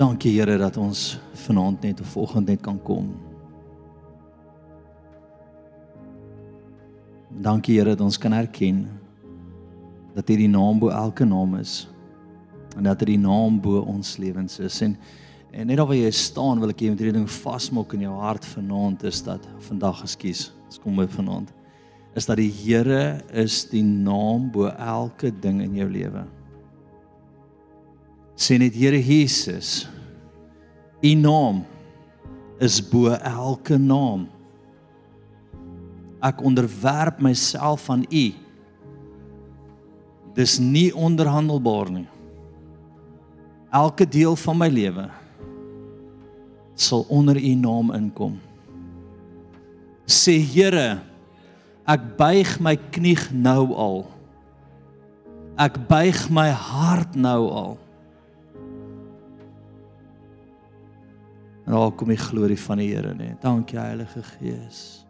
Dankie Here dat ons vanaand net of vanoggend net kan kom. Dankie Here dat ons kan erken dat hierdie naam bo elke naam is en dat hierdie naam bo ons lewens is en en net waar jy staan wil ek jy met hierdie ding vasmaak in jou hart vanaand is dat vandag ekskuus ons kom by vanaand is dat die Here is die naam bo elke ding in jou lewe. Sê net Here Jesus. U naam is bo elke naam. Ek onderwerp myself aan U. Dis nie onderhandelbaar nie. Elke deel van my lewe sal onder U naam inkom. Sê Here, ek buig my knie nou al. Ek buig my hart nou al. En daar kom die glorie van die Here net. Dankie Heilige Gees.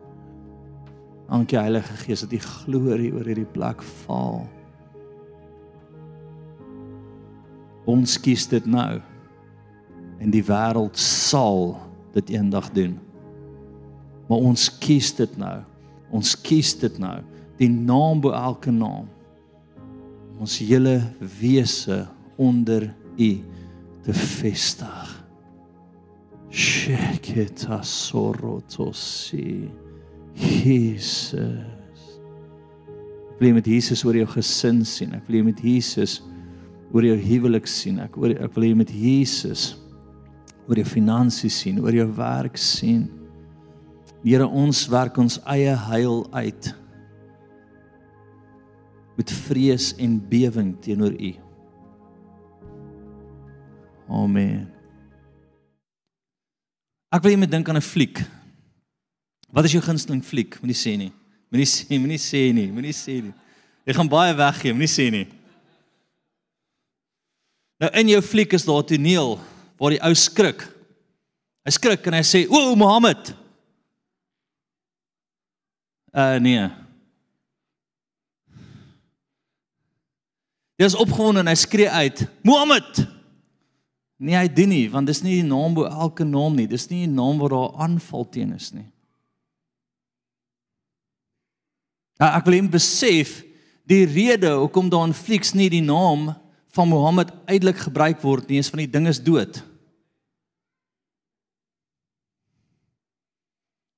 Dankie Heilige Gees dat die glorie oor hierdie plek val. Ons kies dit nou. En die wêreld sal dit eendag doen. Maar ons kies dit nou. Ons kies dit nou. Die naam bo elke naam. Ons hele wese onder U te vestig. Sheketa sorotosi. Jesus. Ek wil met Jesus oor jou gesin sien. Ek wil met Jesus oor jou huwelik sien. Ek oor ek wil met Jesus oor jou finansies sien, oor jou werk sien. Here ons werk ons eie heil uit met vrees en bewering teenoor U. Amen. Ek wil jy moet dink aan 'n fliek. Wat is jou gunsteling fliek? Moenie sê nie. Moenie sê, moenie sê nie, moenie sê nie. Jy gaan baie weggee, moenie sê nie. Nou in jou fliek is daar 'n toneel waar die ou skrik. Hy skrik en hy sê: "O, Mohammed." Uh nee. Hy is opgewonde en hy skree uit: "Mohammed!" Nee, hy doen nie, want dis nie die naam bo elke naam nie. Dis nie 'n naam waar daar aanval teen is nie. Nou, ek wil hom besef die rede hoekom daar in Flix nie die naam van Mohammed uitelik gebruik word nie, is van die ding is dood.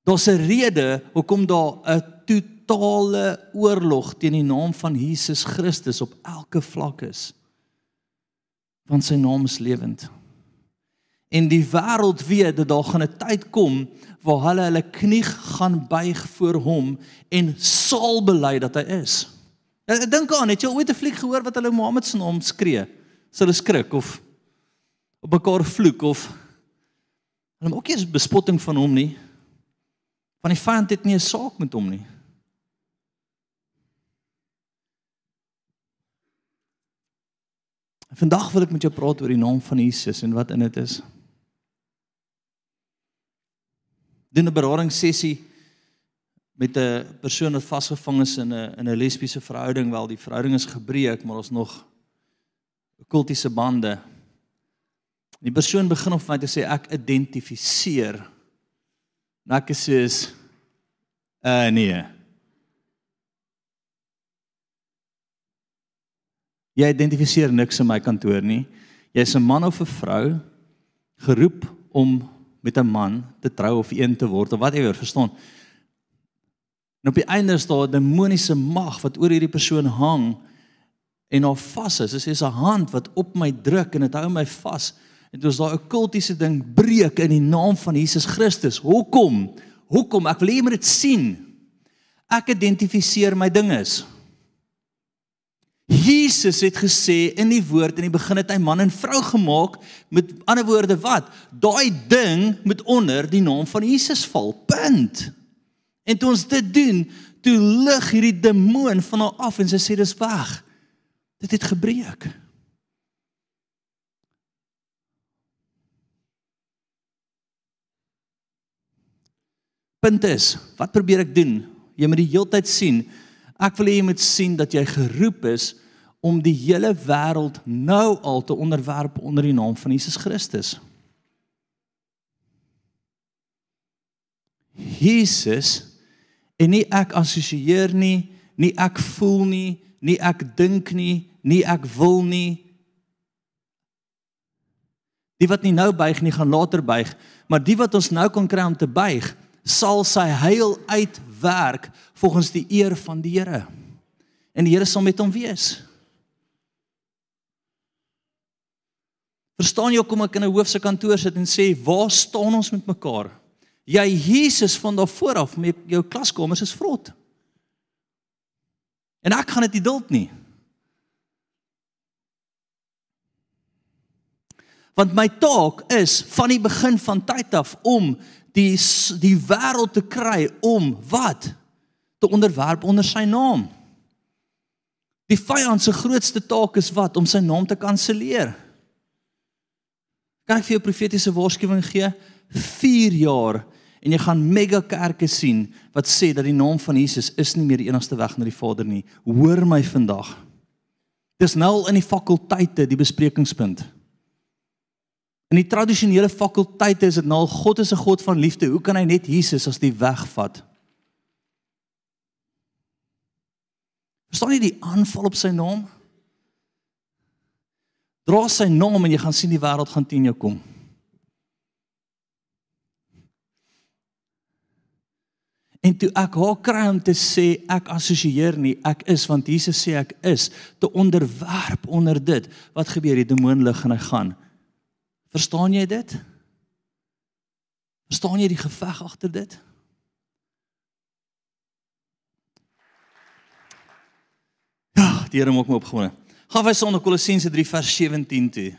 Daar's 'n rede hoekom daar 'n totale oorlog teen die naam van Jesus Christus op elke vlak is want sy naam is lewend. En die wêreld weet dat daar gaan 'n tyd kom waar hulle hulle knie gaan buig voor hom en sal bely dat hy is. Ek dink aan, het jy ooit 'n fliek gehoor wat hulle Mohammed se naam skree? Sal hulle skrik of op mekaar vloek of hulle maak nie eens bespotting van hom nie. Van die vyand het nie 'n saak met hom nie. Vandag wil ek met jou praat oor die naam van Jesus en wat in dit is. Doen 'n beradingssessie met 'n persoon wat vasgevang is in 'n in 'n lesbiese verhouding, wel die verhouding is gebreek, maar ons nog kultiese bande. Die persoon begin op my te sê ek identifiseer. Nou ek sê is uh nee. Jy identifiseer niks in my kantoor nie. Jy's 'n man of 'n vrou geroep om met 'n man te trou of een te word of whatever, verstaan? En op die einde is daar 'n demoniese mag wat oor hierdie persoon hang en haar vas is. Dit is 'n hand wat op my druk en dit hou my vas. En dit is daai okkultiese ding breek in die naam van Jesus Christus. Hoekom? Hoekom? Ek wil hê jy moet dit sien. Ek identifiseer my dinges. Jesus het gesê in die woord in die begin het hy man en vrou gemaak met ander woorde wat daai ding moet onder die naam van Jesus val. Punt. En toe ons dit doen, toe lig hierdie demoon van haar af en sy sê dis weg. Dit het gebreek. Punt is, wat probeer ek doen? Jy moet die heeltyd sien. Ek wil hê jy moet sien dat jy geroep is om die hele wêreld nou al te onderwerp onder die naam van Jesus Christus. Jesus en nie ek assosieer nie, nie ek voel nie, nie ek dink nie, nie ek wil nie. Die wat nie nou buig nie, gaan later buig, maar die wat ons nou kan kry om te buig, sal sy heil uitwerk volgens die eer van die Here. En die Here sal met hom wees. Verstaan jy hoekom ek in 'n hoofse kantoor sit en sê, "Waar staan ons met mekaar?" Jy Jesus van daar voor af met jou klaskamers is vrot. En ek gaan dit nie duld nie. Want my taak is van die begin van tyd af om die die wêreld te kry om wat te onderwerp onder sy naam. Die vyand se grootste taak is wat om sy naam te kanselleer. Kan ek vir jou profetiese waarskuwing gee? 4 jaar en jy gaan mega kerke sien wat sê dat die naam van Jesus is nie meer die enigste weg na die Vader nie. Hoor my vandag. Dis nou in die fakulteite die besprekingspunt. In die tradisionele fakulteite is dit nou God is 'n God van liefde. Hoe kan hy net Jesus as die weg vat? Verstaan jy die aanval op sy naam? Dra sy naam en jy gaan sien die wêreld gaan teen jou kom. En toe ek haar kry om te sê ek assosieer nie, ek is want Jesus sê ek is, te onderwerp onder dit. Wat gebeur? Die demoon lig en hy gaan. Verstaan jy dit? Verstaan jy die geveg agter dit? Ja, die Here maak my opgewonde. Gaan wij sonder Kolossense 3 vers 17 toe.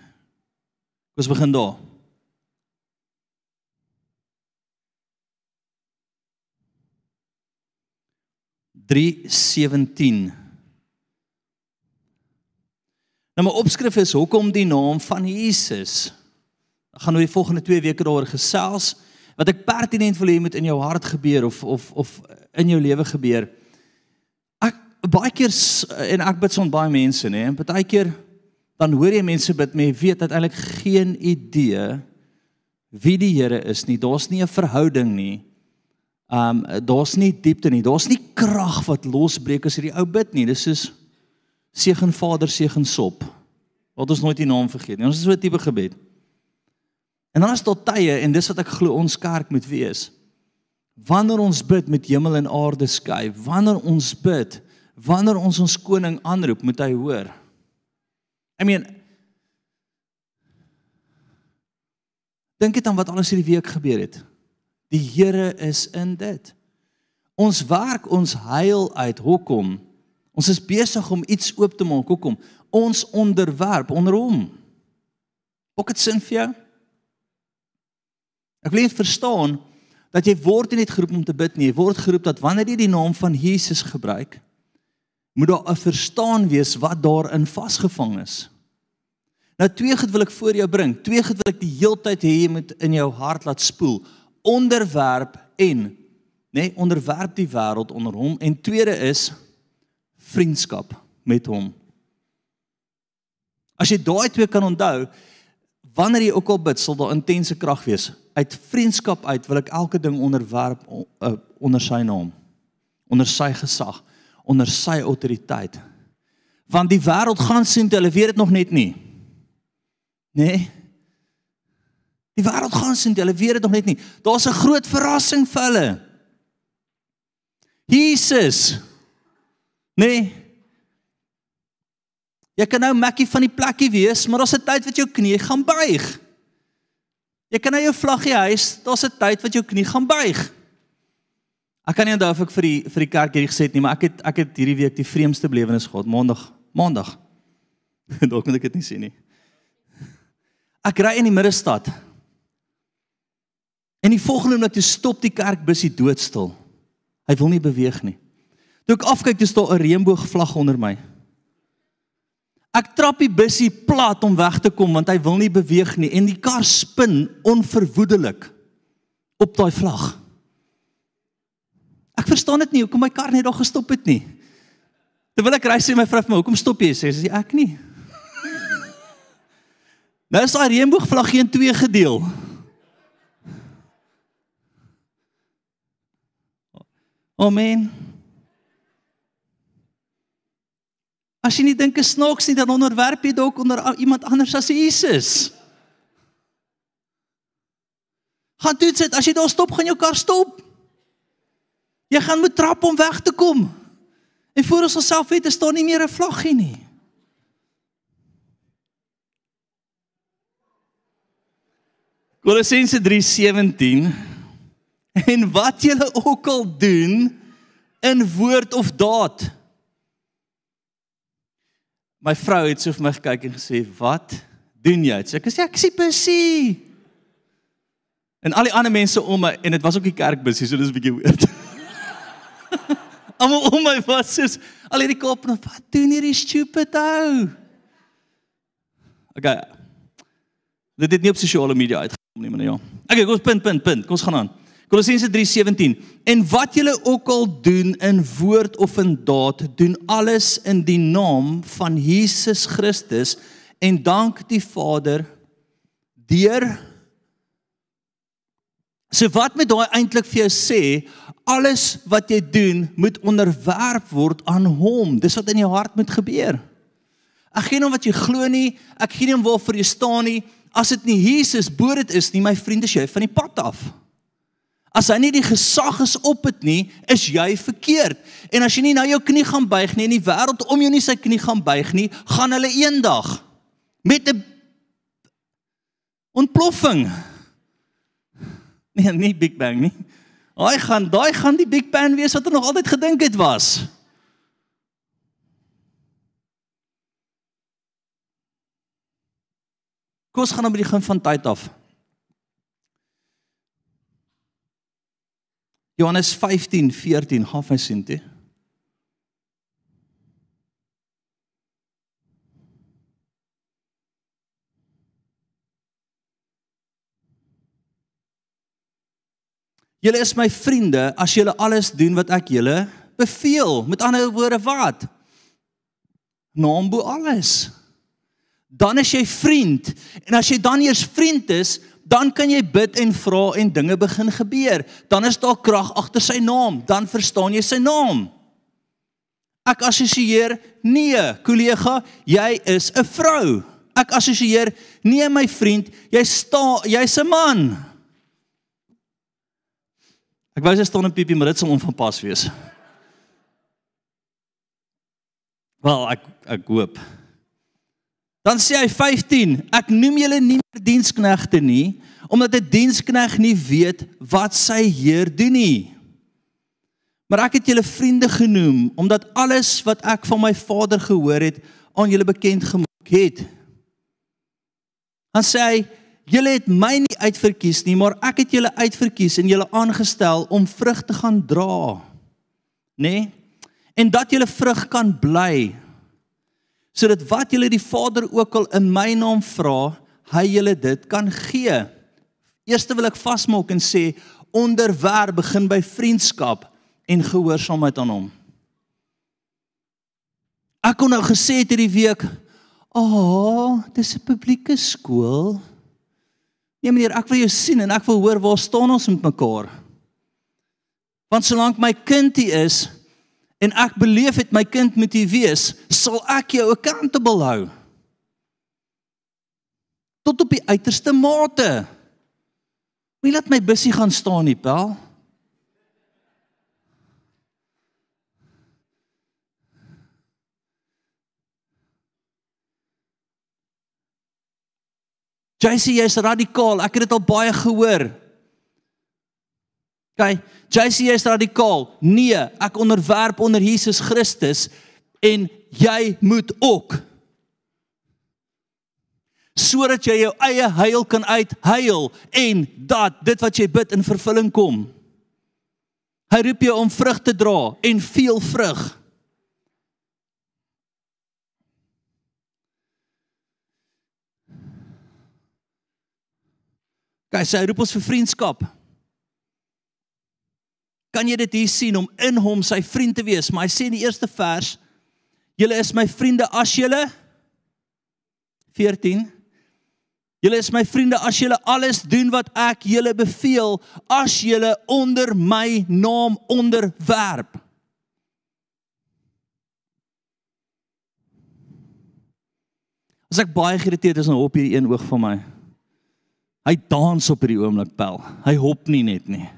Ons begin daar. Drie sewentien. Nou my opskrif is hoekom die naam van Jesus. Ek gaan nou die volgende 2 weke daaroor gesels wat ek pertinent wil hê moet in jou hart gebeur of of of in jou lewe gebeur baie keer en ek bid son baie mense nê en baie keer dan hoor jy mense bid jy weet uiteindelik geen idee wie die Here is nie. Daar's nie 'n verhouding nie. Um daar's nie diepte nie. Daar's nie krag wat losbreek as jy die ou bid nie. Dis soos seën Vader seën sop. Wat ons nooit die naam vergeet nie. Ons is so 'n tipe gebed. En dan is daar tye en dis wat ek glo ons kerk moet wees. Wanneer ons bid met hemel en aarde skei, wanneer ons bid wanneer ons ons koning aanroep, moet hy hoor. I mean Dink dit aan wat alles hierdie week gebeur het. Die Here is in dit. Ons werk ons heil uit. Hoekom? Ons is besig om iets oop te maak. Hoekom? Ons onderwerp onder hom. Ook dit sin vir jou? Ek wil net verstaan dat jy word nie net geroep om te bid nie, jy word geroep dat wanneer jy die naam van Jesus gebruik, moet daar 'n verstaan wees wat daarin vasgevang is. Nou twee goed wil ek voor jou bring. Twee goed wil ek die heeltyd hê jy moet in jou hart laat spoel. Onderwerp en nê, nee, onderwerp die wêreld onder hom en tweede is vriendskap met hom. As jy daai twee kan onthou, wanneer jy ook al bid, sal daar intense krag wees. Uit vriendskap uit wil ek elke ding onderwerp uh, onder sy naam, onder sy gesag onder sy autoriteit. Want die wêreld gaan sien, hulle weet dit nog net nie. Nê? Nee? Die wêreld gaan sien, hulle weet dit nog net nie. Daar's 'n groot verrassing vir hulle. Jesus. Nê? Nee? Jy kan nou makkie van die plekkie wees, maar daar's 'n tyd wat jou knie gaan buig. Jy kan nou jou vlaggie huis, daar's 'n tyd wat jou knie gaan buig. Ek kan nie onthou of ek vir die vir die kerk hierdie gesê het nie, maar ek het ek het hierdie week die vreemdste belewenis gehad, Maandag, Maandag. Dalk moet ek dit nie sê nie. Ek ry in die middestad. En die volgende oomblik toe stop die kerkbusie doodstil. Hy wil nie beweeg nie. Toe ek afkyk, dis daar 'n reënboogvlag onder my. Ek trap die busie plat om weg te kom want hy wil nie beweeg nie en die kar spin onverwoedelik op daai vlag. Ek verstaan dit nie hoekom my kar net daar gestop het nie. Terwyl ek ry sê my vrou vir my, "Hoekom stop jy?" sê sy, "Ek nie." Nou is daai reënboogvlag geen twee gedeel. Amen. As jy nie dink is snaaks nie, dan onderwerp jy dalk onder iemand anders as Jesus. Gaan toe sit, as jy daar stop, gaan jou kar stop. Jy gaan moet trap om weg te kom. En voor ons self weet, is daar nie meer 'n vlaggie nie. Kolossense 3:17 En wat julle ook al doen in woord of daad. My vrou het so vir my gekyk en gesê, "Wat doen jy?" Ek sê, "Ek sien busie." En al die ander mense om my en dit was ook die kerkbusie, so dis 'n bietjie weird. Almal om my was soos al hierdie kop en wat doen hierdie stupid ou? Okay. Dit het nie op sosiale media uitgekom nie, maar ja. Okay, kom ons punt punt punt. Kom ons gaan aan. Kolossense 3:17 En wat julle ook al doen in woord of in daad, doen alles in die naam van Jesus Christus en dank die Vader deur So wat met daai eintlik vir jou sê, alles wat jy doen moet onderwerp word aan hom. Dis wat in jou hart moet gebeur. Ek gee nie om wat jy glo nie, ek gee nie om waarvoor jy staan nie. As dit nie Jesus bo dit is nie, my vriende, jy van die pad af. As hy nie die gesag is op dit nie, is jy verkeerd. En as jy nie nou jou knie gaan buig nie en die wêreld om jou nie sy knie gaan buig nie, gaan hulle eendag met 'n ontploffing. Nee, nie Big Bang nie. Daai gaan daai gaan die Big Bang wees wat hulle nog altyd gedink het was. Kom ons gaan nou by die begin van tyd af. Johannes 15:14 gaan vir sien toe. Julle is my vriende as julle alles doen wat ek julle beveel. Met ander woorde wat? Naam bo alles. Dan is jy vriend. En as jy dan eers vriend is, dan kan jy bid en vra en dinge begin gebeur. Dan is daar krag agter sy naam. Dan verstaan jy sy naam. Ek assosieer nee, kollega, jy is 'n vrou. Ek assosieer nee my vriend, jy sta jy's 'n man. Ek wou sê staan 'n piepie, maar dit sal onvanpas wees. Wel, ek ek hoop. Dan sê hy 15, ek noem julle nie meer diensknegte nie, omdat 'n dienskneg nie weet wat sy heer doen nie. Maar ek het julle vriende genoem omdat alles wat ek van my Vader gehoor het aan julle bekend gemaak het. Dan sê hy Julle het my nie uitverkies nie, maar ek het julle uitverkies en julle aangestel om vrug te gaan dra. Nê? Nee? En dat julle vrug kan bly. Sodat wat julle die Vader ook al in my naam vra, hy julle dit kan gee. Eerste wil ek vasmaak en sê onderwerp begin by vriendskap en gehoorsaamheid aan hom. Ek kon nou gesê het hierdie week, "Ag, oh, dis 'n publieke skool." Nee meneer, ek wil jou sien en ek wil hoor waar staan ons met mekaar. Want solank my kind hier is en ek beleef het my kind moet hier wees, sal ek jou accountable hou. Tot op die uiterste mate. Wie laat my bussie gaan staan nie, Paul? JC jy's radikaal. Ek het dit al baie gehoor. OK, JC jy's radikaal. Nee, ek onderwerp onder Jesus Christus en jy moet ook sodat jy jou eie huil kan uithuil en dat dit wat jy bid in vervulling kom. Hy roep jou om vrug te dra en veel vrug. Kyk, sy roep ons vir vriendskap. Kan jy dit hier sien om in hom sy vriend te wees? Maar hy sê in die eerste vers Julle is my vriende as julle 14 Julle is my vriende as julle alles doen wat ek julle beveel, as julle onder my naam onderwerp. As ek baie geïrriteerd is, dan hop hierdie een oog van my. Hy dans op hierdie oomblik pel. Hy hop nie net nie.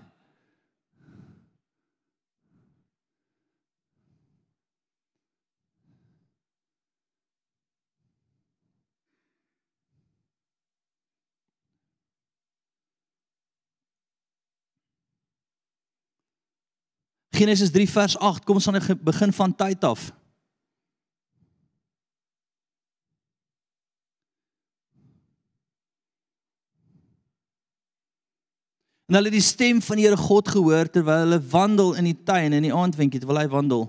Genesis 3 vers 8 kom ons aan die begin van tyd af. En hulle het die stem van die Here God gehoor terwyl hulle wandel in die tuin in die aandwinkie terwyl hy wandel.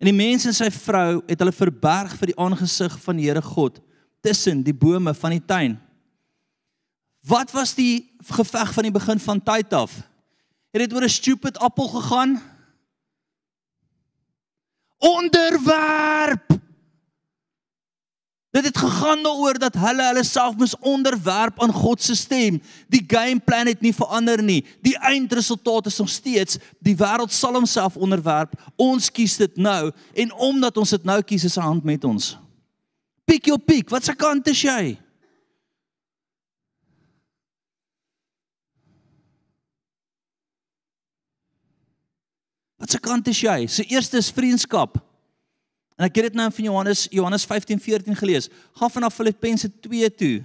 En die mens en sy vrou het hulle verberg vir die aangesig van die Here God tussen die bome van die tuin. Wat was die geveg van die begin van tyd af? Het dit oor 'n stupid appel gegaan? onderwerp. Dit het gegaan daaroor dat hulle hulle self moes onderwerp aan God se stem. Die game plan het nie verander nie. Die eindresultaat is nog steeds die wêreld sal homself onderwerp. Ons kies dit nou en omdat ons dit nou kies is 'n hand met ons. Pick your pick. Wat se kant is jy? Wat se kant is jy? Se eerste is vriendskap. En ek het dit nou van Johannes Johannes 15:14 gelees. Gaan vanaf Filippense 2 toe.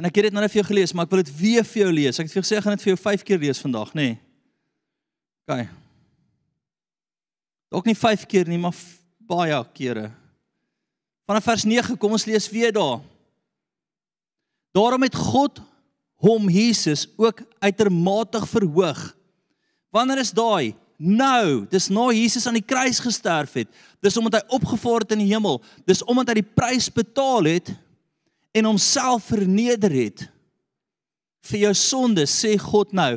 En ek het dit nou net vir jou gelees, maar ek wil dit weer vir jou lees. Ek het vir jou gesê ek gaan dit vir jou 5 keer lees vandag, nê? Nee. OK. Ook nie 5 keer nie, maar baie kere. Vanaf vers 9 kom ons lees weer daar. Daarom het God hom Jesus ook uitermate verhoog. Wanneer is daai? Nou, dis nou Jesus aan die kruis gesterf het. Dis omdat hy opgevaar het in die hemel. Dis omdat hy die prys betaal het en homself verneder het vir jou sonde, sê God nou.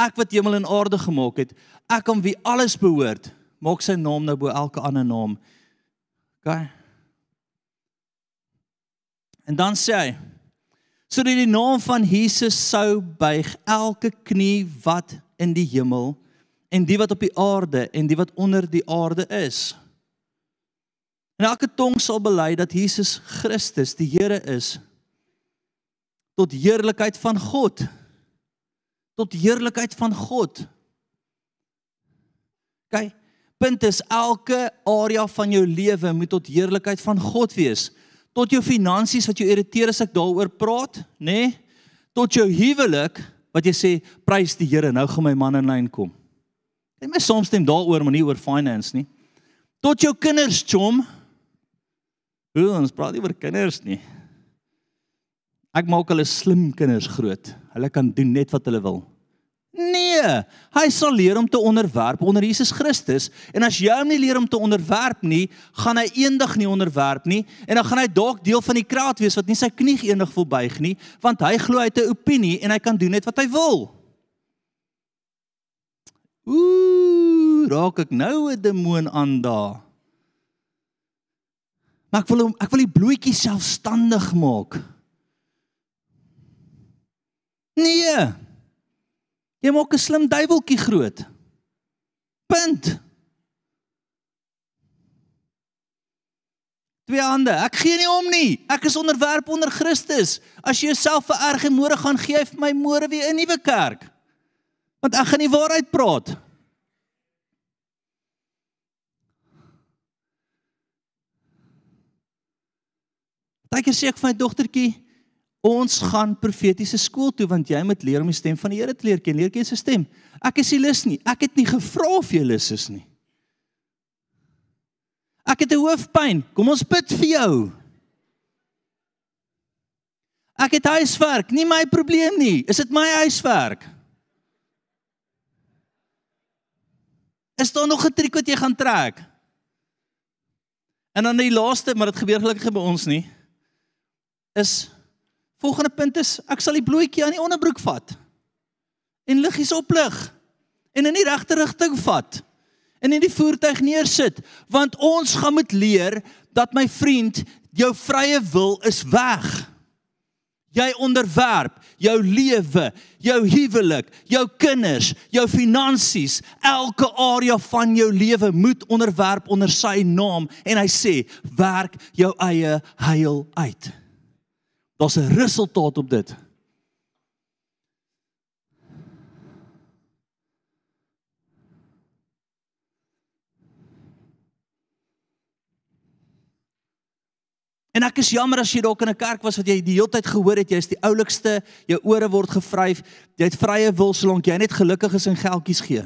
Ek wat hemel en aarde gemaak het, ek aan wie alles behoort, maak sy naam nou bo elke ander naam. OK. En dan sê hy sodat die naam van Jesus sou buig elke knie wat in die hemel en die wat op die aarde en die wat onder die aarde is. En elke tong sal bely dat Jesus Christus die Here is tot heerlikheid van God. Tot heerlikheid van God. Kyk, punt is elke area van jou lewe moet tot heerlikheid van God wees tot jou finansies wat jou irriteer as ek daaroor praat, nê? Nee? Tot jou huwelik wat jy sê prys die Here, nou gaan my man in lyn kom. Jy my soms stem daaroor, maar nie oor finance nie. Tot jou kinders, chom. Hoe ons praat nie oor kinders nie. Ek maak hulle slim kinders groot. Hulle kan doen net wat hulle wil. Nee, hy sal leer om te onderwerp onder Jesus Christus en as jy hom nie leer om te onderwerp nie, gaan hy eendag nie onderwerp nie en dan gaan hy dalk deel van die kraat wees wat nie sy knie eendag wil buig nie, want hy glo hy het 'n opinie en hy kan doen net wat hy wil. Ooh, raak ek nou 'n demoon aan daar. Maar ek wil ek wil die bloetjie selfstandig maak. Nee. Jy maak 'n slim duiweltjie groot. Punt. Twee hande. Ek gee nie om nie. Ek is onderwerp onder Christus. As jy jouself vererg en môre gaan gee vir my môre weer 'n nuwe kerk. Want ek gaan die waarheid praat. Daai sê ek vir my dogtertjie, Ons gaan profetiese skool toe want jy moet leer om die stem van die Here te leer ken. Leer ken sy stem. Ek is nie lus nie. Ek het nie gevra of jy lus is nie. Ek het 'n hoofpyn. Kom ons bid vir jou. Ek het huiswerk, nie my probleem nie. Is dit my huiswerk? Is daar nog 'n triek wat jy gaan trek? En dan die laaste, maar dit gebeur gelukkig by ons nie. Is Volgende punt is ek sal die bloetjie aan die onderbroek vat. En liggies oplig. En in die regte rigting vat. en in die voertuig neersit, want ons gaan moet leer dat my vriend, jou vrye wil is weg. Jy onderwerp jou lewe, jou huwelik, jou kinders, jou finansies, elke area van jou lewe moet onderwerp onder sy naam en hy sê werk jou eie heil uit. Daar's 'n resultaat op dit. En ek is jammer as jy dalk in 'n kerk was wat jy die hele tyd gehoor het jy is die oulikste, jou ore word gevryf, jy het vrye wil solank jy net gelukkig is en geldjies gee.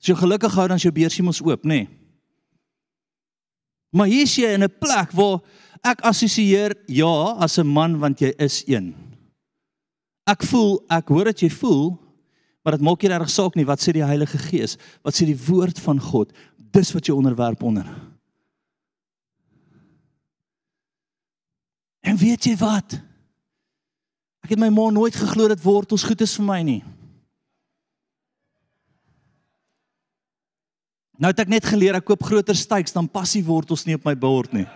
As jy gelukkig hou dan is jou beursie mos oop, nê? Nee. Maar hier is jy in 'n plek waar ek assosieer ja as 'n man want jy is een. Ek voel, ek hoor dat jy voel, maar dit maak nie regtig saak nie wat sê die Heilige Gees, wat sê die woord van God, dis wat jy onderwerp onder. En weet jy wat? Ek het my ma nooit geglo dat wortels goed is vir my nie. Nou het ek net geleer ek koop groter steaks dan pas die wortels nie op my bord nie.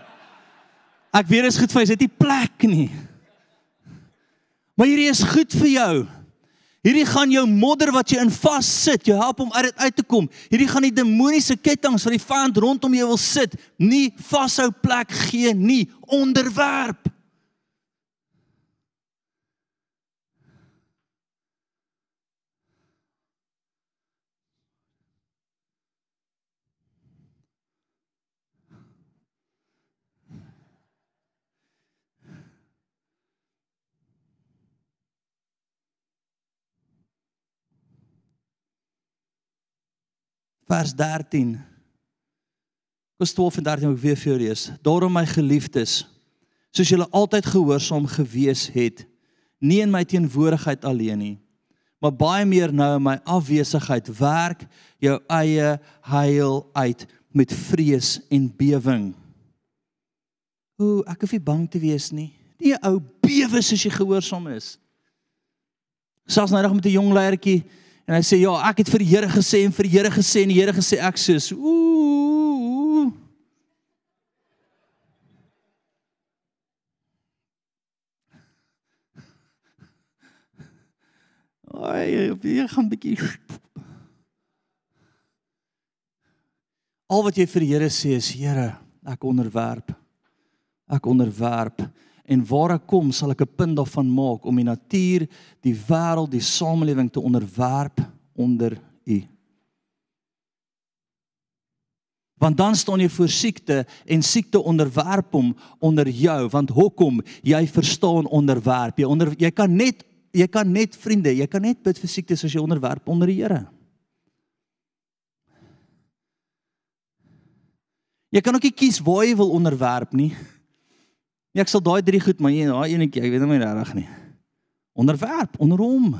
Ek weet dit is goed vir jy, dit is nie plek nie. Maar hierdie is goed vir jou. Hierdie gaan jou modder wat jy in vassit, jou help om uit dit uit te kom. Hierdie gaan die demoniese kettinge wat die vyand rondom jou wil sit, nie vashou plek gee nie, onderwerp. Vers 13. Vers 12 en 13 ook weer vir jou lees. Daarom my geliefdes, soos julle altyd gehoorsaam gewees het, nie in my teenwoordigheid alleen nie, maar baie meer nou in my afwesigheid, werk jou eie heil uit met vrees en bewing. O, ek hoef nie bang te wees nie. Die ou bewe soos jy gehoorsaam is. Selfs nou nog met 'n jong leiertjie En hy sê ja, ek het vir die Here gesê en vir die Here gesê en die Here gesê ek sê ooh. Ai, jy gaan bietjie Al wat jy vir die Here sê is Here, ek onderwerp. Ek onderwerp en waar ek kom sal ek 'n punt daarvan maak om die natuur, die wêreld, die samelewing te onderwerp onder U. Want dan staan jy voor siekte en siekte onderwerp hom onder jou want hoekom jy verstaan onderwerp jy onder jy kan net jy kan net vriende jy kan net bid vir siektes as jy onderwerp onder die Here. Jy kan ook nie kies waar jy wil onderwerp nie. Nee, ek sal daai drie goed, maar jy daai enetjie, ek weet nie meer reg nie. Onderwerp onder hom.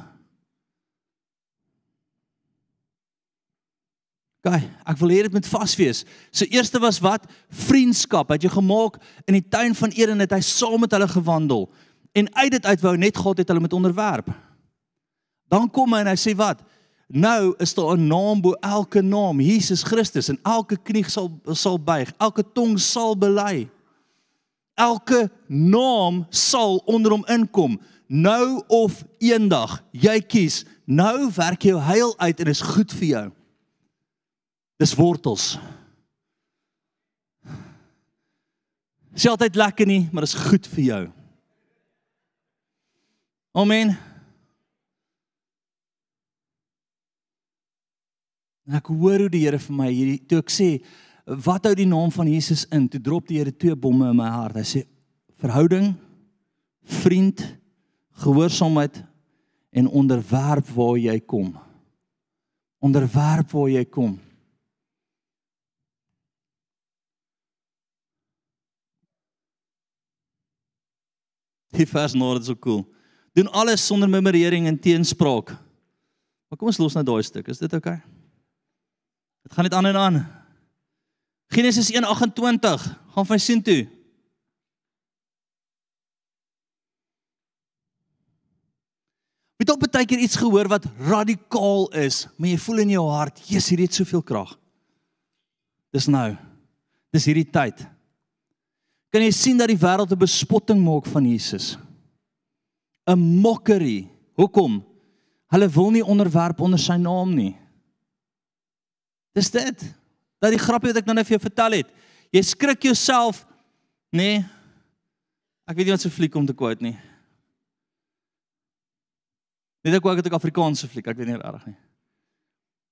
Gaan, ek wil hê dit moet vas wees. So eerste was wat? Vriendskap. Het jy gemaak in die tuin van Eden het hy saam met hulle gewandel en uit dit uit wou net God het hulle met onderwerp. Dan kom hy en hy sê wat? Nou is daar 'n naam bo elke naam, Jesus Christus en elke knie sal sal buig, elke tong sal bely elke naam sal onder hom inkom. Nou of eendag jy kies. Nou werk jou heil uit en is goed vir jou. Dis wortels. Is altyd lekker nie maar is goed vir jou. Amen. En ek hoor hoe die Here vir my hierdie toe ek sê wat hou die naam van Jesus in? Toe drop die Here twee bomme in my hart. Hy sê verhouding, vriend, gehoorsaamheid en onderwerp waar jy kom. Onderwerp waar jy kom. Die vers nou is so cool. Doen alles sonder memorering en teenspraak. Maar kom ons los nou daai stuk. Is dit oukei? Okay? Dit gaan net aan en aan. Genesis 1:28 gaan van sien toe. Het op baie keer iets gehoor wat radikaal is, maar jy voel in jou hart, Jesus, hierdie het soveel krag. Dis nou. Dis hierdie tyd. Kan jy sien dat die wêreld 'n bespotting maak van Jesus? 'n Mockery. Hoekom? Hulle wil nie onderwerp onder sy naam nie. Dis dit. Dat die grappie wat ek nou net vir jou vertel het. Jy skrik jouself, nê? Nee, ek weet nie wat se fliek om te quote nie. Net ek wou ek het 'n Afrikaanse fliek, ek weet nie reg nie.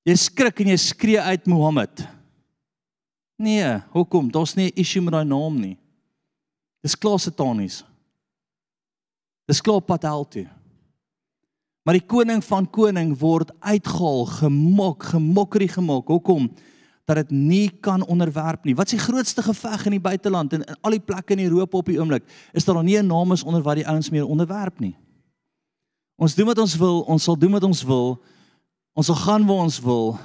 Jy skrik en jy skree uit Mohammed. Nee, hoekom? Daar's nie 'n issue met daai naam nie. Dis klaar satanies. Dis klaar pad hel toe. Maar die koning van koning word uitgehaal, gemok, gemokkery gemaak. Hoekom? Dat dit nie kan onderwerp nie. Wat is die grootste geveg in die buiteland en in al die plekke in Europa op die oomblik? Is daar nie 'n naam is onder wat die ouens meer onderwerp nie? Ons doen wat ons wil, ons sal doen wat ons wil. Ons sal gaan waar ons wil.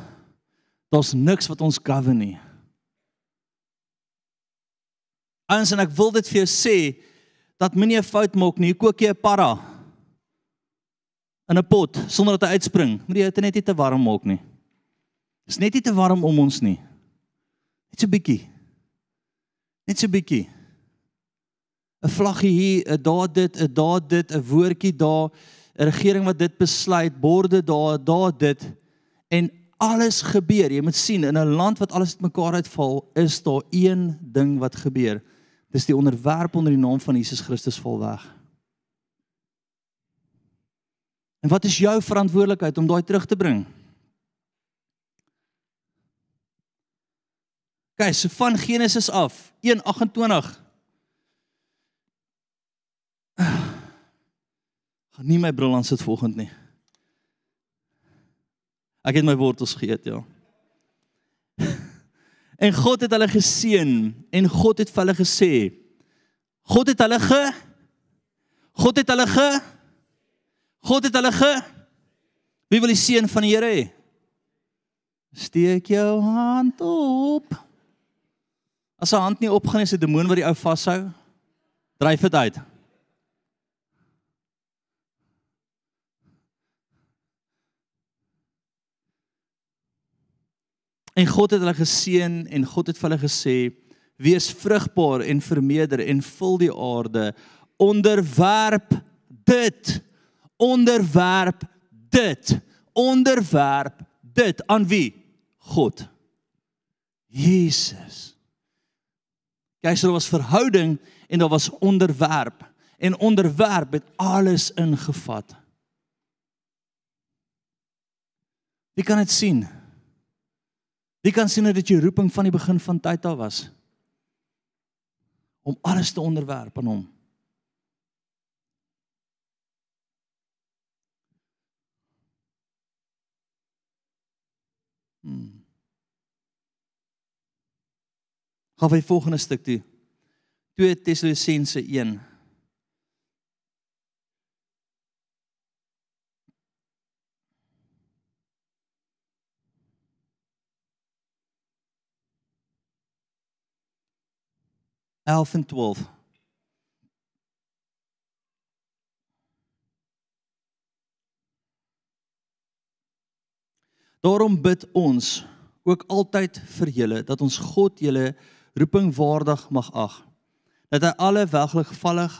Daar's niks wat ons govern nie. Ons en ek wil dit vir jou sê dat moenie 'n fout maak nie. Kook jy 'n para in 'n pot sonder dat hy uitspring. Moenie dit net nie te warm maak nie. Dis net nie te warm om ons nie. Net so bietjie. Net so bietjie. 'n Vlaggie hier, 'n daar dit, 'n daar dit, 'n woordjie daar. 'n regering wat dit besluit, borde daar, daar dit en alles gebeur. Jy moet sien in 'n land wat alles uitmekaar uitval, is daar een ding wat gebeur. Dis die onderwerp onder die naam van Jesus Christus val weg. En wat is jou verantwoordelikheid om daai terug te bring? Kyk, so van Genesis af, 1:28 gaan nie my bril aan sit volgende nie. Ek het my wortels geëet, ja. En God het hulle geseën en God het vir hulle gesê God het hulle ge God het hulle ge God het hulle ge Wie wil die seën van die Here hê? Steek jou hand op. As 'n hand nie opgaan is 'n demoon wat die ou vashou. Dryf dit uit. En God het hulle geseën en God het vir hulle gesê: "Wees vrugbaar en vermeerder en vul die aarde. Onderwerp dit. Onderwerp dit. Onderwerp dit aan wie? God. Jesus. Kyk, so daar was verhouding en daar was onderwerp en onderwerp het alles ingevat. Wie kan dit sien? Wie kan sien dat dit jou roeping van die begin van tyd af was? Om alles te onderwerp aan hom. Gaan we die volgende stuk toe. 2 Tessalonisense 1 11 en 12. Daarom bid ons ook altyd vir julle dat ons God julle roeping waardig mag ag. Dat hy alle welgevallig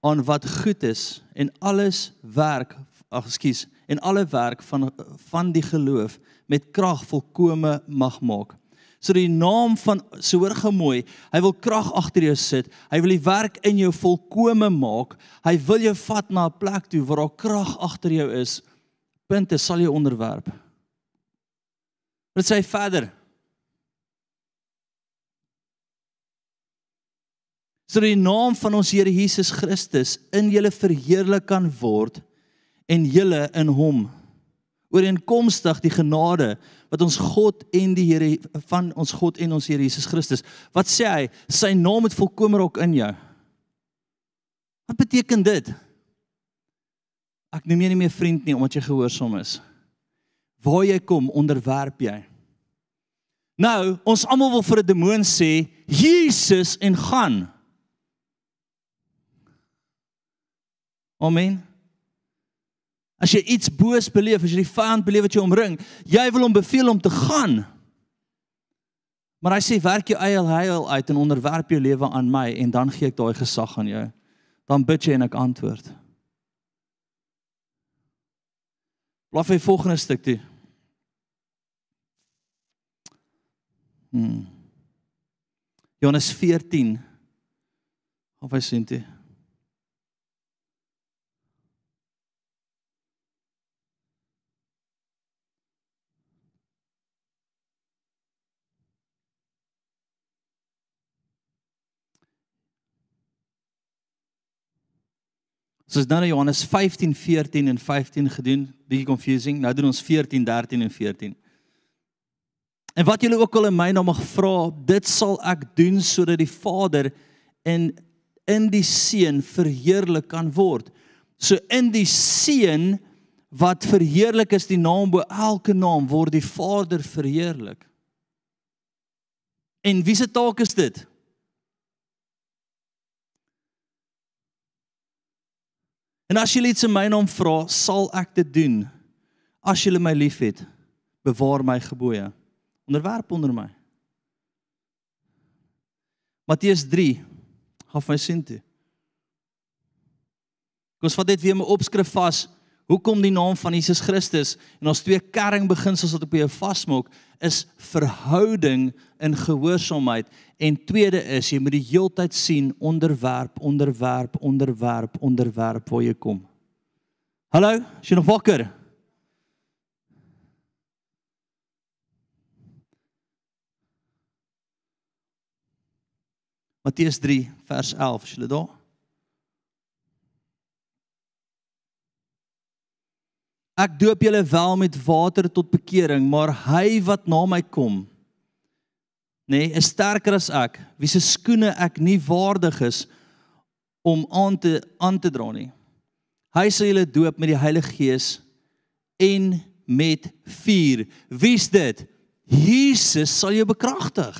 aan wat goed is en alles werk, ag ekskuus, en alle werk van van die geloof met krag volkome mag maak So die naam van so hoor gou mooi, hy wil krag agter jou sit. Hy wil die werk in jou volkome maak. Hy wil jou vat na 'n plek toe waar daar krag agter jou is. Punte sal jy onderwerp. Wat sê verder? So die naam van ons Here Jesus Christus in julle verheerlik kan word en julle in hom ooreenkomstig die genade wat ons God en die Here van ons God en ons Here Jesus Christus. Wat sê hy? Sy naam het volkomer ook in jou. Wat beteken dit? Ek neem jy nie meer vriend nie omdat jy gehoorsaam is. Waar jy kom, onderwerp jy. Nou, ons almal wil vir 'n demoon sê Jesus en gaan. Amen. As jy iets boos beleef, as jy die vyand beleef wat jou omring, jy wil hom beveel om te gaan. Maar hy sê werk jou eie heil uit en onderwerp jou lewe aan my en dan gee ek daai gesag aan jou. Dan bid jy en ek antwoord. Blaaf hy volgende stuk toe. Hmm. Johannes 14 of hy sê dit So is nou na Johannes 15, 14 en 15 gedoen, bietjie confusing. Nou doen ons 14, 13 en 14. En wat julle ook al in my naam mag vra, dit sal ek doen sodat die Vader in in die Seun verheerlik kan word. So in die Seun wat verheerlik is die naam bo elke naam word die Vader verheerlik. En wie se taak is dit? En as julle iets in my naam vra, sal ek dit doen. As julle my liefhet, bewaar my gebooie. Onderwerp onder my. Matteus 3 gaan my sien toe. Kom ons vat dit weer my opskrif vas. Hoekom die naam van Jesus Christus en ons twee kernbeginsels wat op jou vasmaak is verhouding in gehoorsaamheid en tweede is jy moet die heeltyd sien onderwerp onderwerp onderwerp onderwerp waar jy kom. Hallo, is jy nog wakker? Matteus 3 vers 11, is jy daar? Ek doop julle wel met water tot bekering, maar hy wat na my kom, nê, nee, is sterker as ek, wie se skoene ek nie waardig is om aan te aan te dra nie. Hy sal julle doop met die Heilige Gees en met vuur. Wie's dit? Jesus sal jou bekragtig.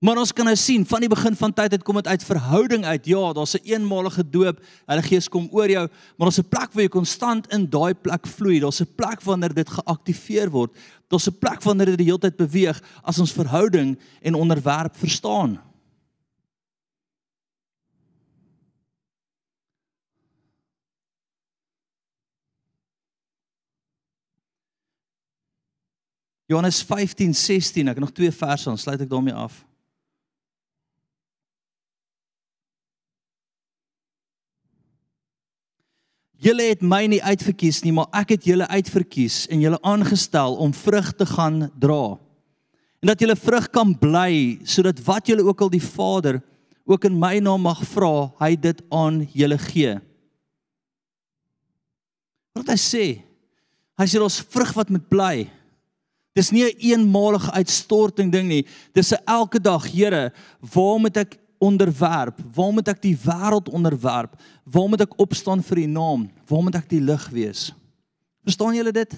Maar ons kan nou sien van die begin van tyd het kom dit uit verhouding uit. Ja, daar's 'n eenmalige doop. Hulle Gees kom oor jou, maar daar's 'n plek waar jy konstant in daai plek vloei. Daar's 'n plek wanneer dit geaktiveer word. Daar's 'n plek wanneer dit die hele tyd beweeg as ons verhouding en onderwerp verstaan. Johannes 15:16, ek het nog twee verse, dan sluit ek daarmee af. Julle het my nie uitverkies nie, maar ek het julle uitverkies en julle aangestel om vrug te gaan dra. En dat julle vrug kan bly sodat wat julle ook al die Vader ook in my naam mag vra, hy dit aan julle gee. Wat hy sê, hy sê ons vrug wat moet bly. Dis nie 'n een eenmalige uitstorting ding nie. Dis 'n elke dag, Here, waar moet ek onderwerp? Waar moet ek die wêreld onderwerp? Waar moet ek opstaan vir U naam? Waar moet ek die lig wees? Verstaan julle dit?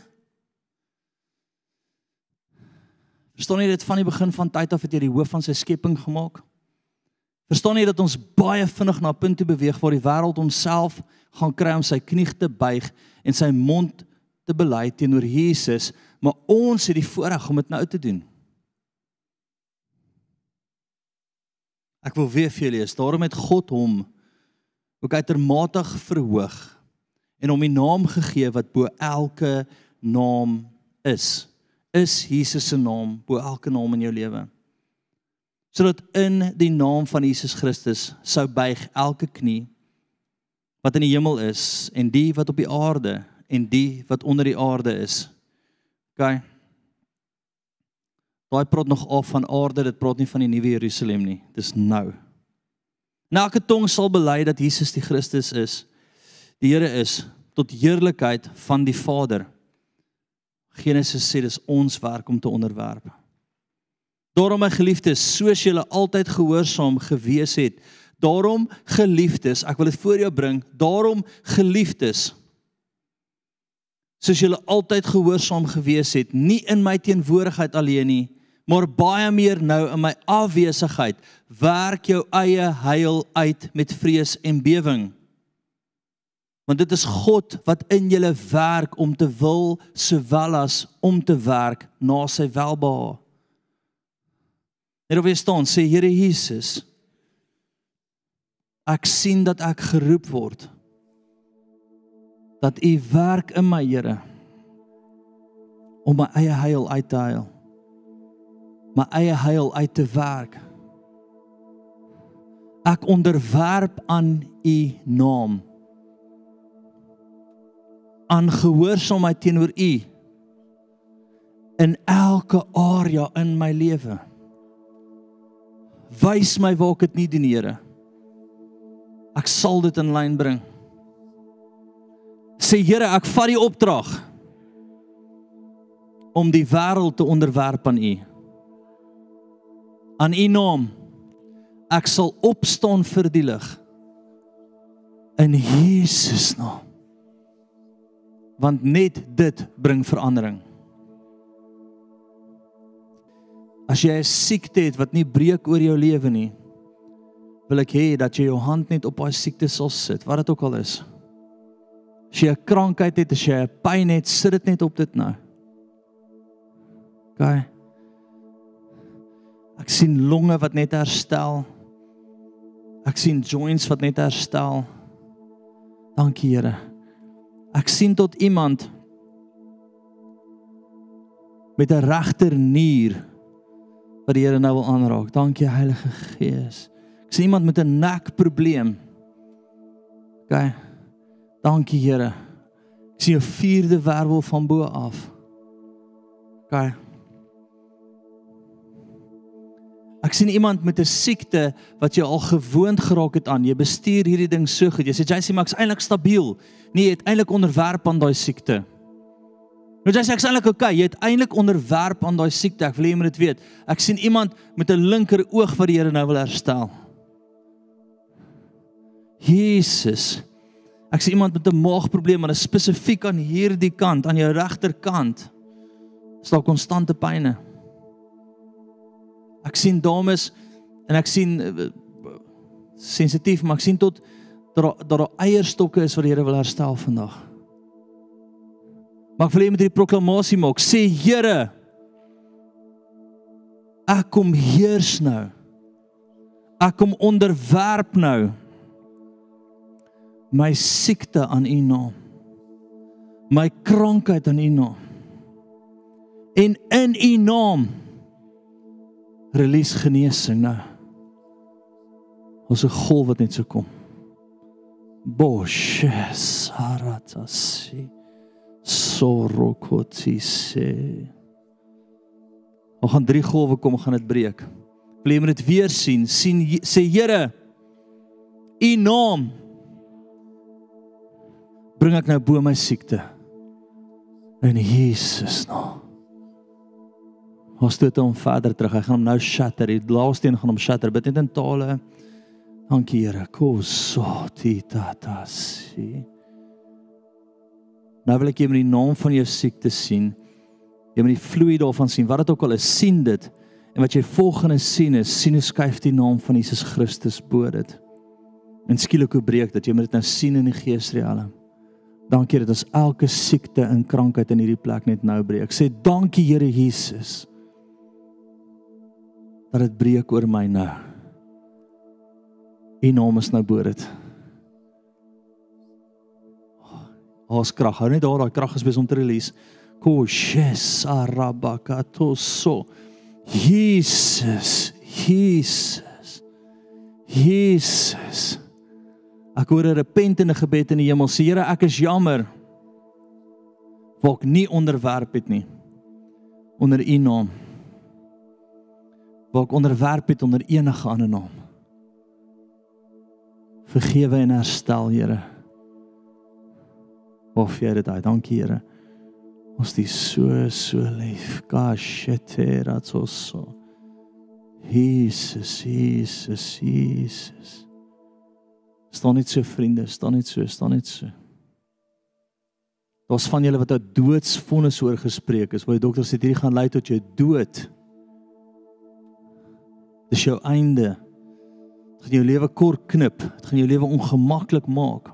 Verstaan jy dit van die begin van tyd af het jy die hoof van sy skepping gemaak? Verstaan jy dat ons baie vinnig na 'n punt toe beweeg waar die wêreld homself gaan kry om sy knie te buig en sy mond te bely teenoor Jesus, maar ons het die voorreg om dit nou te doen. Ek wil weer vir julle lees. Daarom het God hom ook uitermate verhoog en hom die naam gegee wat bo elke naam is. Is Jesus se naam bo elke naam in jou lewe? Sodat in die naam van Jesus Christus sou buig elke knie wat in die hemel is en die wat op die aarde en die wat onder die aarde is. OK. Daai praat nog af van aarde, dit praat nie van die nuwe Jerusalem nie. Dis nou. Na elke tong sal bely dat Jesus die Christus is. Die Here is tot heerlikheid van die Vader. Genesis sê dis ons werk om te onderwerp. Daarom my geliefdes, soos julle altyd gehoorsaam gewees het, daarom geliefdes, ek wil dit voor jou bring, daarom geliefdes, soos julle altyd gehoorsaam gewees het, nie in my teenwoordigheid alleen nie, maar baie meer nou in my afwesigheid werk jou eie heil uit met vrees en bewering want dit is God wat in julle werk om te wil sowel as om te werk na sy welbehae Net op jy staan, sê Here Jesus, ek sien dat ek geroep word. Dat U werk in my Here om my eie heil uit te haal. My eie heil uit te werk. Ek onderwerp aan U naam. Aan gehoorsaamheid teenoor U in elke area in my lewe. Wys my waar ek dit nie doen, Here. Ek sal dit in lyn bring. Sê Here, ek vat die opdrag om die wêreld te onderwerp aan U. Aan U naam. Ek sal opstaan vir die lig in Jesus naam. Want net dit bring verandering. As jy 'n siekte het wat nie breek oor jou lewe nie, wil ek hê dat jy jou hand net op daai siekte sal sit, wat dit ook al is. As jy 'n krankheid het, as jy 'n pyn het, sit dit net op dit nou. OK. Ek sien longe wat net herstel. Ek sien joints wat net herstel. Dankie Here. Ek sien tot iemand met 'n regter nier wat die Here nou wil aanraak. Dankie Heilige Gees. Ek sien iemand met 'n nekprobleem. OK. Dankie Here. Ek sien 'n vierde wervel van bo af. OK. Ek sien iemand met 'n siekte wat jy al gewoond geraak het aan. Jy bestuur hierdie ding so goed. Jy sê jy sê mak's eintlik stabiel. Nee, jy het eintlik onderwerp aan daai siekte. Nou jy sê ek's eintlik okay. Jy het eintlik onderwerp aan daai siekte. Ek wil hê jy moet dit weet. Ek sien iemand met 'n linker oog wat die Here nou wil herstel. Jesus. Ek sien iemand met 'n maagprobleem, maar spesifiek aan hierdie kant, aan jou regterkant. Is daar konstante pynne? Ek sien dames en ek sien uh, sensitief, maar ek sien tot dat daar eierstokke is wat die Here wil herstel vandag. Maar ek wil hê met hierdie proklamasie maak, sê Here, ek kom heers nou. Ek kom onderwerp nou my siekte aan U naam. My krankheid aan U naam. En in U naam release genesing nou. Ons 'n golf wat net so kom. Boshes aratasi sorokotise. Ons gaan drie golwe kom, gaan dit breek. Wil jy moet dit weer sien? sien sê Here, U naam bring ek nou bo my siekte in Jesus naam. Ons stoot hom verder terug. Hy gaan hom nou shatter. Die laaste een gaan hom shatter. Bid net in tale. Dankie Here. Kosoti tatasi. Nou wil ek jy met die naam van jou siekte sien. Jy moet die vloei daarvan sien. Wat dit ook al is, sien dit. En wat jy volgende sien is, sien hoe skuif die naam van Jesus Christus bo dit. En skielik hoe breek dit. Jy moet dit nou sien in die geesrealm. Dankie dat ons elke siekte en krankheid in hierdie plek net nou breek. Ek sê dankie Here Jesus dat dit breek oor my nou. U naam is nou bo dit. Ons krag, hou net daar, daai krag is besig om te release. Koshes arabakatoso. Jesus, Jesus. Jesus. Ek hoor 'n repentende gebed in die hemel. Sê Here, ek is jammer. Waar ek nie onderwerp het nie onder U naam waar ek onderwerp het onder enige ander naam. Vergewe en herstel, Here. Of jy dit uit. Dankie, Here. Ons is so so lief. Kasheteraatso. Jesus, Jesus, Jesus. Staan net so vriende, staan net so, staan net so. Daar's van julle wat 'n doodsvonnis oor gespreek is, waar die dokter sê hierdie gaan lei tot jou dood. Dis jou einde. Dit gaan jou lewe kort knip. Dit gaan jou lewe ongemaklik maak.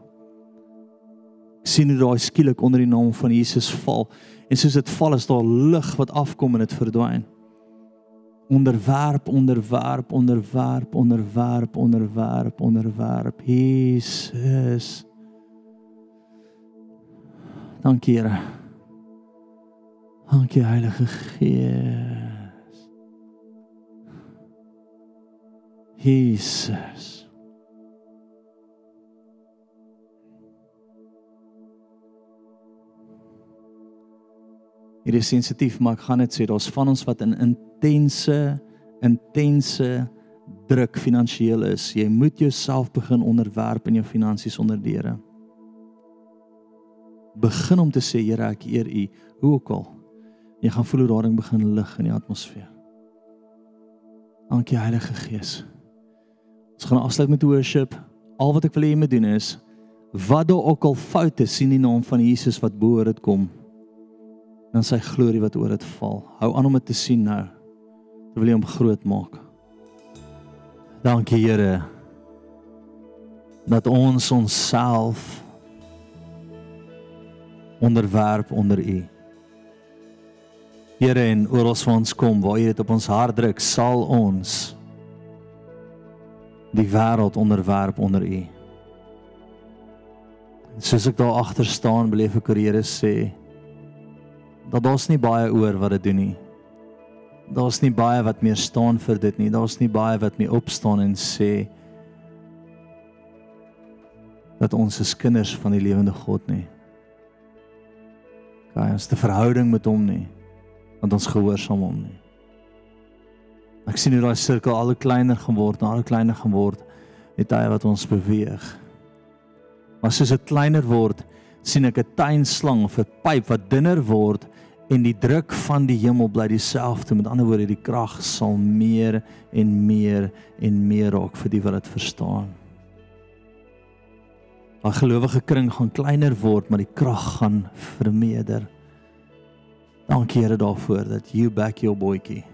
Ek sien hoe daai skielik onder die naam van Jesus val en soos dit val is daar lig wat afkom en dit verdwyn. Onderwerp, onderwerp, onderwerp, onderwerp, onderwerp, onderwerp. Jesus. Dankie, Here. Dankie Heilige Gees. Jesus. Hier is sensitief, maar ek gaan net sê daar's van ons wat in intense intense druk finansiëel is. Jy moet jouself begin onderwerp in jou finansies onder die Here. Begin om te sê Here, ek eer U, hoe ook al. Jy gaan voel hoe daardie begin lig in die atmosfeer. Dankie Heilige Gees. Ons gaan afsluit met worship. Al wat ek wil hê moet doen is wat daar ook al foute sien in die naam van Jesus wat bo oor dit kom dan sy glorie wat oor dit val. Hou aan om dit te sien nou. Terwyl jy hom groot maak. Dankie Here dat ons onsself onderwerp onder U. Here en oral waar ons kom, waar U dit op ons hart druk, sal ons die wêreld onderwerp onder U. Soos ek daar agter staan, beleef ek hoe Here sê, dat daar's nie baie oor wat dit doen nie. Daar's nie baie wat meer staan vir dit nie. Daar's nie baie wat meer opstaan en sê dat ons is kinders van die lewende God nie. Gaan ons 'n verhouding met hom nie want ons gehoorsaam hom nie. Ek sien hoe daai sirkel al kleiner geword, al kleiner geword met tye wat ons beweeg. Maar soos dit kleiner word, sien ek 'n tuinslang of 'n pyp wat dunner word en die druk van die hemel bly dieselfde. Met ander woorde, die krag sal meer en meer en meer raak vir die wat dit verstaan. 'n Gelowige kring gaan kleiner word, maar die krag gaan vermeerder. Dankie Here daarvoor dat you back your boytjie.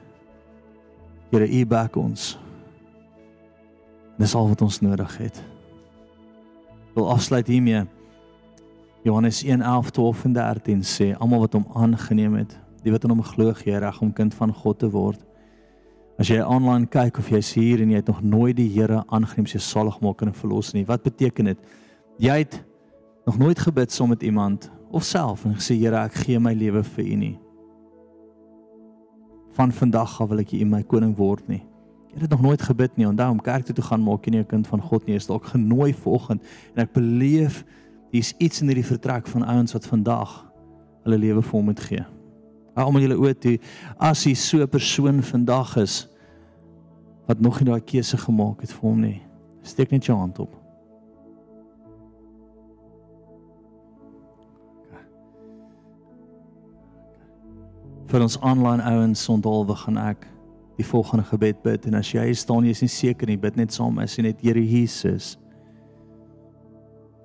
Here, u back ons. Dis al wat ons nodig het. Wil afsluit hiermee. Johannes 1:11, 12 en 13 sê almal wat hom aangeneem het, die wat in hom glo, gee reg om kind van God te word. As jy aanlyn kyk of jy's hier en jy het nog nooit die Here aangeneem as jou saligmaker en verlosser nie, wat beteken dit? Jy het nog nooit gebid saam met iemand of self en gesê Here, ek gee my lewe vir U nie. Van vandag af wil ek U my koning word nie. Jy het nog nooit gebid nie. Onthou om kerk toe te gaan maak jy nie 'n kind van God nie. Jy is dalk genooi vanoggend en ek beleef Hier's iets in hierdie vertrek van ouens wat vandag hulle lewe vir hom moet gee. Hou almal julle oë toe as hy so 'n persoon vandag is wat nog nie daai keuse gemaak het vir hom nie. Steek net jou hand op. vir ons aanlyn ouens onthulwe gaan ek die volgende gebed bid en as jy staan jy is nie seker nie bid net saam as jy net Here Jesus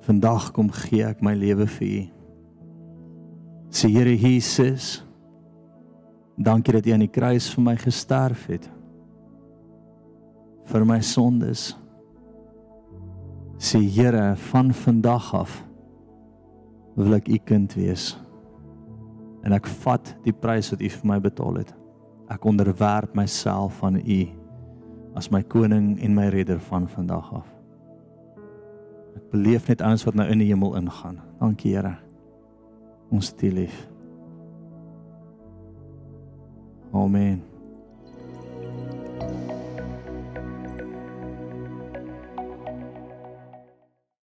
Vandag kom gee ek my lewe vir U. Sê Here Jesus, dankie dat U aan die kruis vir my gesterf het. vir my sondes. Sê Here, van vandag af wil ek U kind wees. En ek vat die prys wat U vir my betaal het. Ek onderwerp myself aan U as my koning en my redder van vandag af beleef net ouens wat nou in die hemel ingaan. Dankie Here. Ons het U lief. Amen.